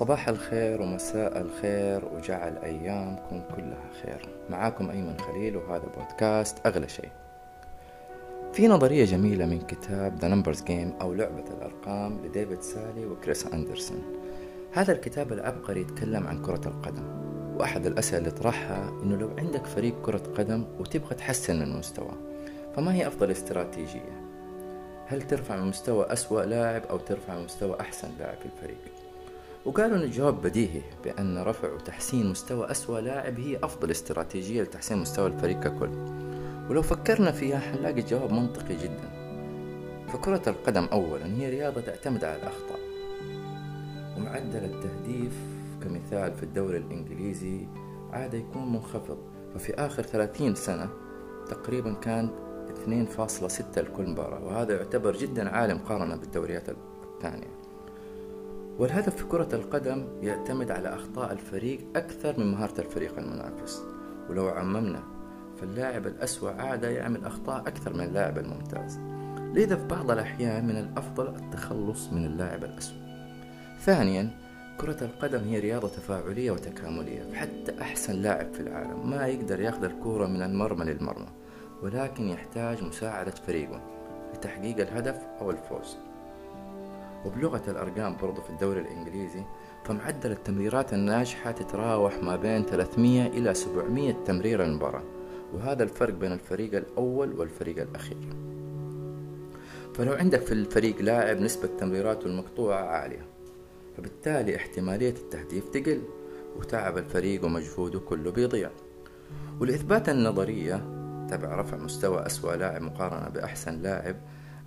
صباح الخير ومساء الخير وجعل أيامكم كلها خير معاكم أيمن خليل وهذا بودكاست أغلى شيء في نظرية جميلة من كتاب The Numbers Game أو لعبة الأرقام لديفيد سالي وكريس أندرسون هذا الكتاب العبقري يتكلم عن كرة القدم وأحد الأسئلة اللي طرحها إنه لو عندك فريق كرة قدم وتبغى تحسن من مستواه فما هي أفضل استراتيجية؟ هل ترفع من مستوى أسوأ لاعب أو ترفع من مستوى أحسن لاعب في الفريق؟ وقالوا أن الجواب بديهي بأن رفع وتحسين مستوى أسوأ لاعب هي أفضل استراتيجية لتحسين مستوى الفريق ككل. ولو فكرنا فيها حنلاقي الجواب منطقي جدا. فكرة القدم أولا هي رياضة تعتمد على الأخطاء. ومعدل التهديف كمثال في الدوري الإنجليزي عادة يكون منخفض. ففي آخر 30 سنة تقريبا كان 2.6 لكل مباراة. وهذا يعتبر جدا عالي مقارنة بالدوريات الثانية. والهدف في كرة القدم يعتمد على أخطاء الفريق أكثر من مهارة الفريق المنافس. ولو عممنا فاللاعب الأسوأ عادة يعمل أخطاء أكثر من اللاعب الممتاز. لذا في بعض الأحيان من الأفضل التخلص من اللاعب الأسوأ. ثانيا كرة القدم هي رياضة تفاعلية وتكاملية. فحتى أحسن لاعب في العالم ما يقدر ياخذ الكرة من المرمى للمرمى ولكن يحتاج مساعدة فريقه لتحقيق الهدف أو الفوز. وبلغة الأرقام برضو في الدوري الإنجليزي فمعدل التمريرات الناجحة تتراوح ما بين 300 إلى 700 تمرير المباراة وهذا الفرق بين الفريق الأول والفريق الأخير. فلو عندك في الفريق لاعب نسبة تمريراته المقطوعة عالية فبالتالي احتمالية التهديف تقل وتعب الفريق ومجهوده كله بيضيع. ولإثبات النظرية تبع رفع مستوى أسوأ لاعب مقارنة بأحسن لاعب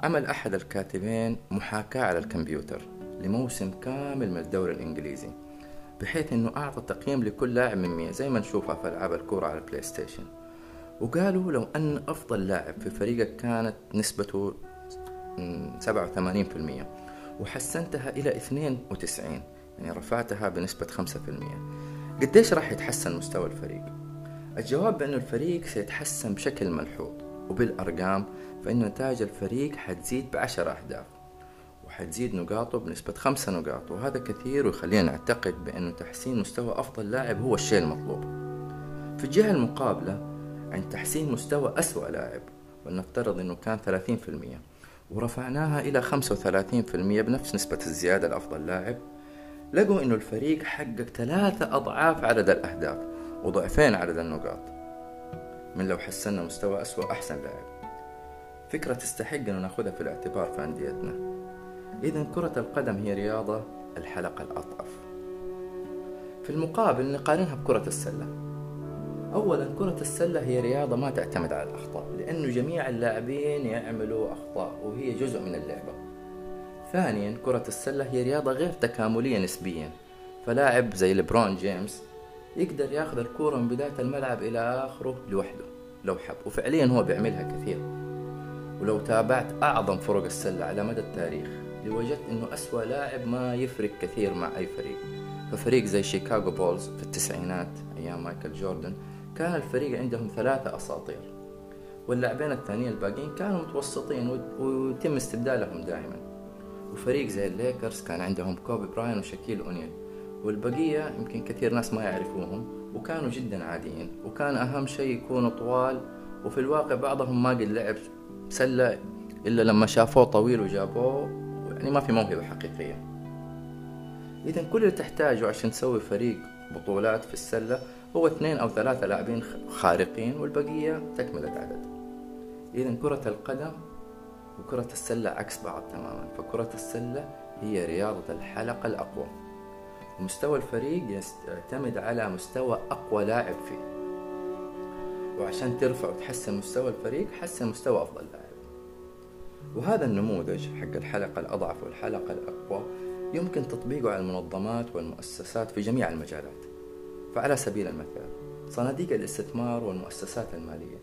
عمل أحد الكاتبين محاكاة على الكمبيوتر لموسم كامل من الدوري الإنجليزي بحيث أنه أعطى تقييم لكل لاعب من مية زي ما نشوفها في ألعاب الكورة على البلاي ستيشن. وقالوا لو أن أفضل لاعب في فريقك كانت نسبته 87% وحسنتها إلى 92 يعني رفعتها بنسبة 5% قديش راح يتحسن مستوى الفريق؟ الجواب بأنه الفريق سيتحسن بشكل ملحوظ. وبالأرقام فإن نتائج الفريق حتزيد بعشر أهداف وحتزيد نقاطه بنسبة خمسة نقاط وهذا كثير ويخلينا نعتقد بأنه تحسين مستوى أفضل لاعب هو الشيء المطلوب. في الجهة المقابلة عند تحسين مستوى أسوأ لاعب ولنفترض أنه كان 30% ورفعناها إلى 35% بنفس نسبة الزيادة لأفضل لاعب لقوا أنه الفريق حقق ثلاثة أضعاف عدد الأهداف وضعفين عدد النقاط. من لو حسنا مستوى أسوأ أحسن لاعب فكرة تستحق أن نأخذها في الاعتبار في أنديتنا. إذا كرة القدم هي رياضة الحلقة الأضعف في المقابل نقارنها بكرة السلة. أولا كرة السلة هي رياضة ما تعتمد على الأخطاء لأنه جميع اللاعبين يعملوا أخطاء وهي جزء من اللعبة. ثانيا كرة السلة هي رياضة غير تكاملية نسبيا. فلاعب زي لبرون جيمس يقدر ياخذ الكورة من بداية الملعب إلى آخره لوحده لو حب. وفعليا هو بيعملها كثير. ولو تابعت أعظم فرق السلة على مدى التاريخ لوجدت أنه أسوأ لاعب ما يفرق كثير مع أي فريق. ففريق زي شيكاغو بولز في التسعينات أيام مايكل جوردن كان الفريق عندهم ثلاثة أساطير. واللاعبين الثانيين الباقيين كانوا متوسطين ويتم استبدالهم دائما. وفريق زي الليكرز كان عندهم كوبي براين وشاكيل أونيل. والبقية يمكن كثير ناس ما يعرفوهم وكانوا جدا عاديين وكان أهم شيء يكونوا طوال وفي الواقع بعضهم ما قد لعب سلة إلا لما شافوه طويل وجابوه يعني ما في موهبة حقيقية. إذا كل اللي تحتاجه عشان تسوي فريق بطولات في السلة هو اثنين أو ثلاثة لاعبين خارقين والبقية تكملة عدد. إذا كرة القدم وكرة السلة عكس بعض تماما فكرة السلة هي رياضة الحلقة الأقوى. ومستوى الفريق يعتمد على مستوى أقوى لاعب فيه. وعشان ترفع وتحسن مستوى الفريق حسن مستوى أفضل لاعب. وهذا النموذج حق الحلقة الأضعف والحلقة الأقوى يمكن تطبيقه على المنظمات والمؤسسات في جميع المجالات. فعلى سبيل المثال صناديق الاستثمار والمؤسسات المالية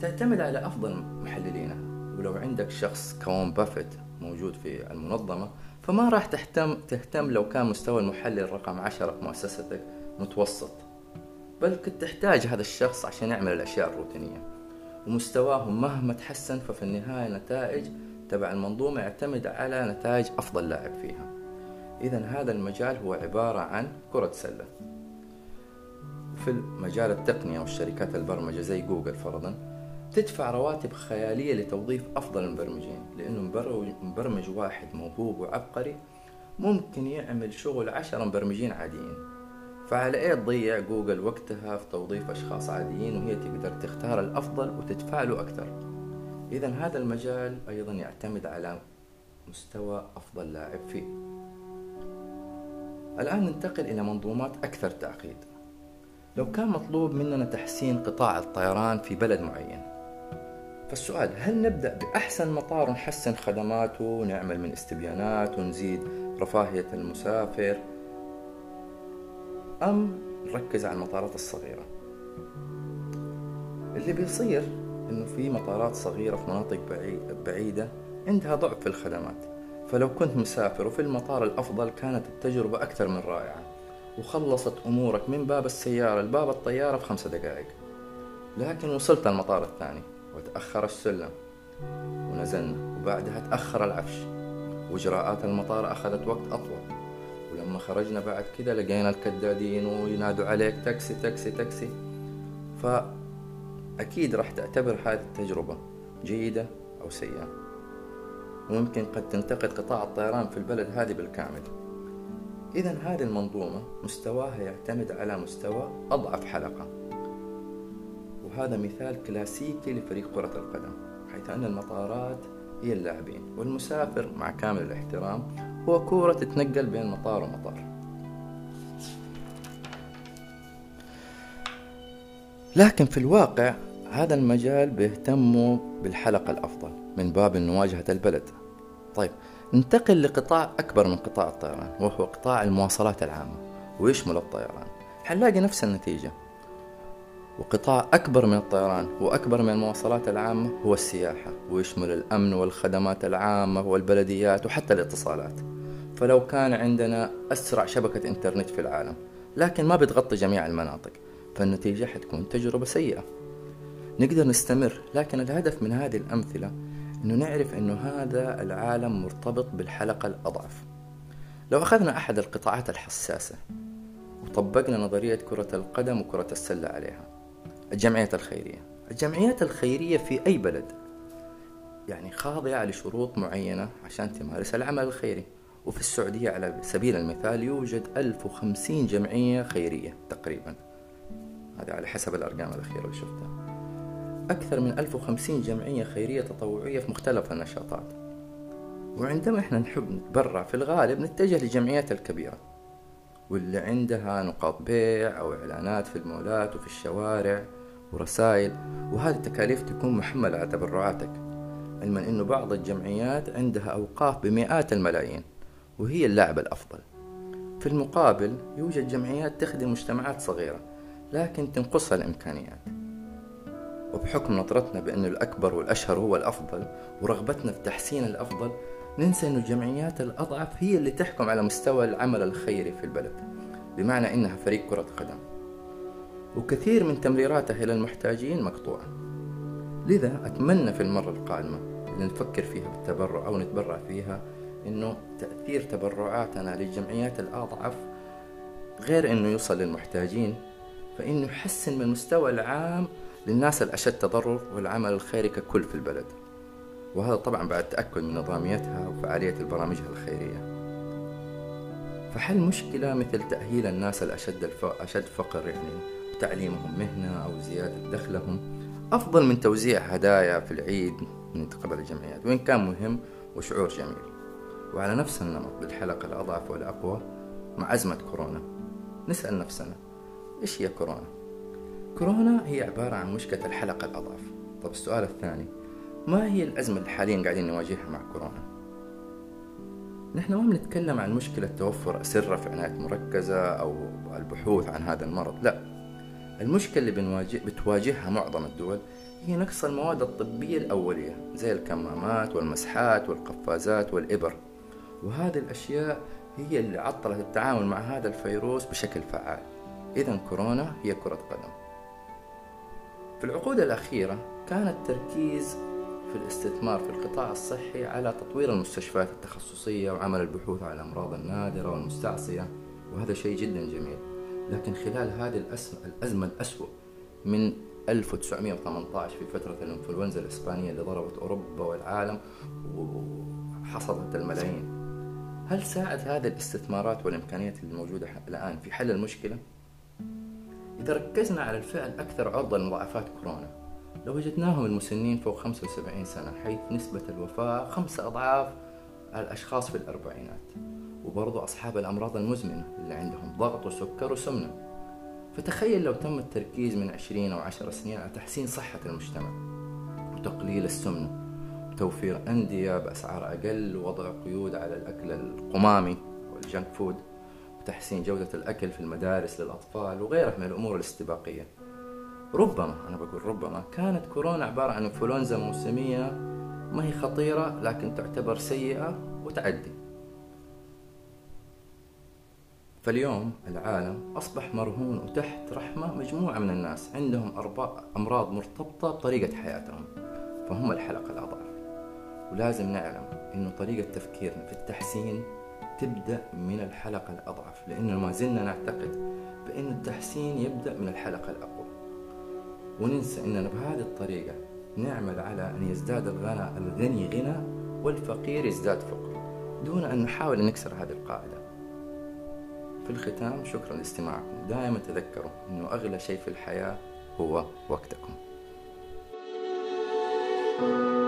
تعتمد على أفضل محللينها. ولو عندك شخص كون بافيت موجود في المنظمة فما راح تهتم تهتم لو كان مستوى المحلل رقم عشرة في مؤسستك متوسط. بل كنت تحتاج هذا الشخص عشان يعمل الأشياء الروتينية. ومستواهم مهما تحسن ففي النهاية نتائج تبع المنظومة يعتمد على نتائج أفضل لاعب فيها. إذا هذا المجال هو عبارة عن كرة سلة. في مجال التقنية والشركات البرمجة زي جوجل فرضا تدفع رواتب خيالية لتوظيف أفضل المبرمجين لأنه مبرمج واحد موهوب وعبقري ممكن يعمل شغل عشرة مبرمجين عاديين. فعلى إيه تضيع جوجل وقتها في توظيف أشخاص عاديين وهي تقدر تختار الأفضل وتدفع له أكثر؟ اذا هذا المجال أيضا يعتمد على مستوى أفضل لاعب فيه. الآن ننتقل إلى منظومات أكثر تعقيد. لو كان مطلوب مننا تحسين قطاع الطيران في بلد معين فالسؤال هل نبدأ بأحسن مطار ونحسن خدماته ونعمل من استبيانات ونزيد رفاهية المسافر أم نركز على المطارات الصغيرة؟ اللي بيصير إنه في مطارات صغيرة في مناطق بعيدة عندها ضعف في الخدمات. فلو كنت مسافر وفي المطار الأفضل كانت التجربة أكثر من رائعة وخلصت أمورك من باب السيارة لباب الطيارة في خمسة دقائق. لكن وصلت المطار الثاني. وتأخر السلم ونزلنا. وبعدها تأخر العفش. وإجراءات المطار أخذت وقت أطول. ولما خرجنا بعد كده لقينا الكدادين وينادوا عليك تاكسي تاكسي تاكسي. فأكيد راح تعتبر هذه التجربة جيدة أو سيئة. وممكن قد تنتقد قطاع الطيران في البلد هذه بالكامل. إذا هذه المنظومة مستواها يعتمد على مستوى أضعف حلقة. وهذا مثال كلاسيكي لفريق كرة القدم حيث أن المطارات هي اللاعبين والمسافر مع كامل الاحترام هو كورة تتنقل بين مطار ومطار. لكن في الواقع هذا المجال بيهتموا بالحلقة الأفضل من باب مواجهة البلد. طيب ننتقل لقطاع أكبر من قطاع الطيران وهو قطاع المواصلات العامة. ويشمل الطيران؟ حنلاقي نفس النتيجة. وقطاع أكبر من الطيران وأكبر من المواصلات العامة هو السياحة ويشمل الأمن والخدمات العامة والبلديات وحتى الاتصالات. فلو كان عندنا أسرع شبكة إنترنت في العالم لكن ما بتغطي جميع المناطق فالنتيجة حتكون تجربة سيئة. نقدر نستمر لكن الهدف من هذه الأمثلة أنه نعرف أنه هذا العالم مرتبط بالحلقة الأضعف. لو أخذنا أحد القطاعات الحساسة وطبقنا نظرية كرة القدم وكرة السلة عليها الجمعيات الخيرية. الجمعيات الخيرية في أي بلد؟ يعني خاضعة لشروط معينة عشان تمارس العمل الخيري. وفي السعودية على سبيل المثال يوجد 1050 جمعية خيرية تقريبا. هذا على حسب الأرقام الأخيرة اللي شفتها. أكثر من 1050 جمعية خيرية تطوعية في مختلف النشاطات. وعندما إحنا نحب نتبرع في الغالب نتجه للجمعيات الكبيرة. واللي عندها نقاط بيع أو إعلانات في المولات وفي الشوارع. ورسائل وهذه التكاليف تكون محملة على تبرعاتك علما أنه بعض الجمعيات عندها أوقاف بمئات الملايين وهي اللاعب الأفضل. في المقابل يوجد جمعيات تخدم مجتمعات صغيرة لكن تنقصها الإمكانيات. وبحكم نظرتنا بأن الأكبر والأشهر هو الأفضل ورغبتنا في تحسين الأفضل ننسى أن الجمعيات الأضعف هي اللي تحكم على مستوى العمل الخيري في البلد. بمعنى أنها فريق كرة قدم. وكثير من تمريراتها إلى المحتاجين مقطوعة. لذا أتمنى في المرة القادمة اللي نفكر فيها بالتبرع أو نتبرع فيها أنه تأثير تبرعاتنا للجمعيات الأضعف غير أنه يوصل للمحتاجين فإنه يحسن من المستوى العام للناس الأشد تضرر والعمل الخيري ككل في البلد. وهذا طبعا بعد تأكد من نظاميتها وفعالية البرامجها الخيرية. فحل مشكلة مثل تأهيل الناس الأشد الف... أشد فقر يعني؟ تعليمهم مهنة أو زيادة دخلهم أفضل من توزيع هدايا في العيد من قبل الجمعيات وإن كان مهم وشعور جميل وعلى نفس النمط بالحلقة الأضعف والأقوى مع أزمة كورونا نسأل نفسنا إيش هي كورونا؟ كورونا هي عبارة عن مشكلة الحلقة الأضعف طب السؤال الثاني ما هي الأزمة اللي حاليا قاعدين نواجهها مع كورونا؟ نحن ما بنتكلم عن مشكلة توفر أسرة في عناية مركزة أو البحوث عن هذا المرض لا المشكلة اللي بنواجه بتواجهها معظم الدول هي نقص المواد الطبية الأولية زي الكمامات والمسحات والقفازات والإبر. وهذه الأشياء هي اللي عطلت التعامل مع هذا الفيروس بشكل فعال. إذا كورونا هي كرة قدم. في العقود الأخيرة كان التركيز في الاستثمار في القطاع الصحي على تطوير المستشفيات التخصصية وعمل البحوث على الأمراض النادرة والمستعصية وهذا شيء جدا جميل. لكن خلال هذه الأزمة الأسوأ من 1918 في فترة الإنفلونزا الإسبانية اللي ضربت أوروبا والعالم وحصدت الملايين هل ساعد هذه الاستثمارات والإمكانيات الموجودة الآن في حل المشكلة؟ إذا ركزنا على الفئة الأكثر عرضة لمضاعفات كورونا لوجدناهم المسنين فوق 75 سنة حيث نسبة الوفاة خمسة أضعاف الأشخاص في الأربعينات وبرضو أصحاب الأمراض المزمنة اللي عندهم ضغط وسكر وسمنة. فتخيل لو تم التركيز من 20 أو 10 سنين على تحسين صحة المجتمع وتقليل السمنة وتوفير أندية بأسعار أقل ووضع قيود على الأكل القمامي والجنك فود وتحسين جودة الأكل في المدارس للأطفال وغيرها من الأمور الاستباقية. ربما أنا بقول ربما كانت كورونا عبارة عن إنفلونزا موسمية ما هي خطيرة لكن تعتبر سيئة وتعدي. فاليوم العالم أصبح مرهون وتحت رحمة مجموعة من الناس. عندهم أمراض مرتبطة بطريقة حياتهم فهم الحلقة الأضعف. ولازم نعلم أنه طريقة تفكيرنا في التحسين تبدأ من الحلقة الأضعف لأنه ما زلنا نعتقد بأن التحسين يبدأ من الحلقة الأقوى. وننسى أننا بهذه الطريقة نعمل على أن يزداد الغنى الغني غنى والفقير يزداد فقر دون أن نحاول نكسر هذه القاعدة. الختام شكرا لاستماعكم. دائما تذكروا أنه أغلى شيء في الحياة هو وقتكم. thank you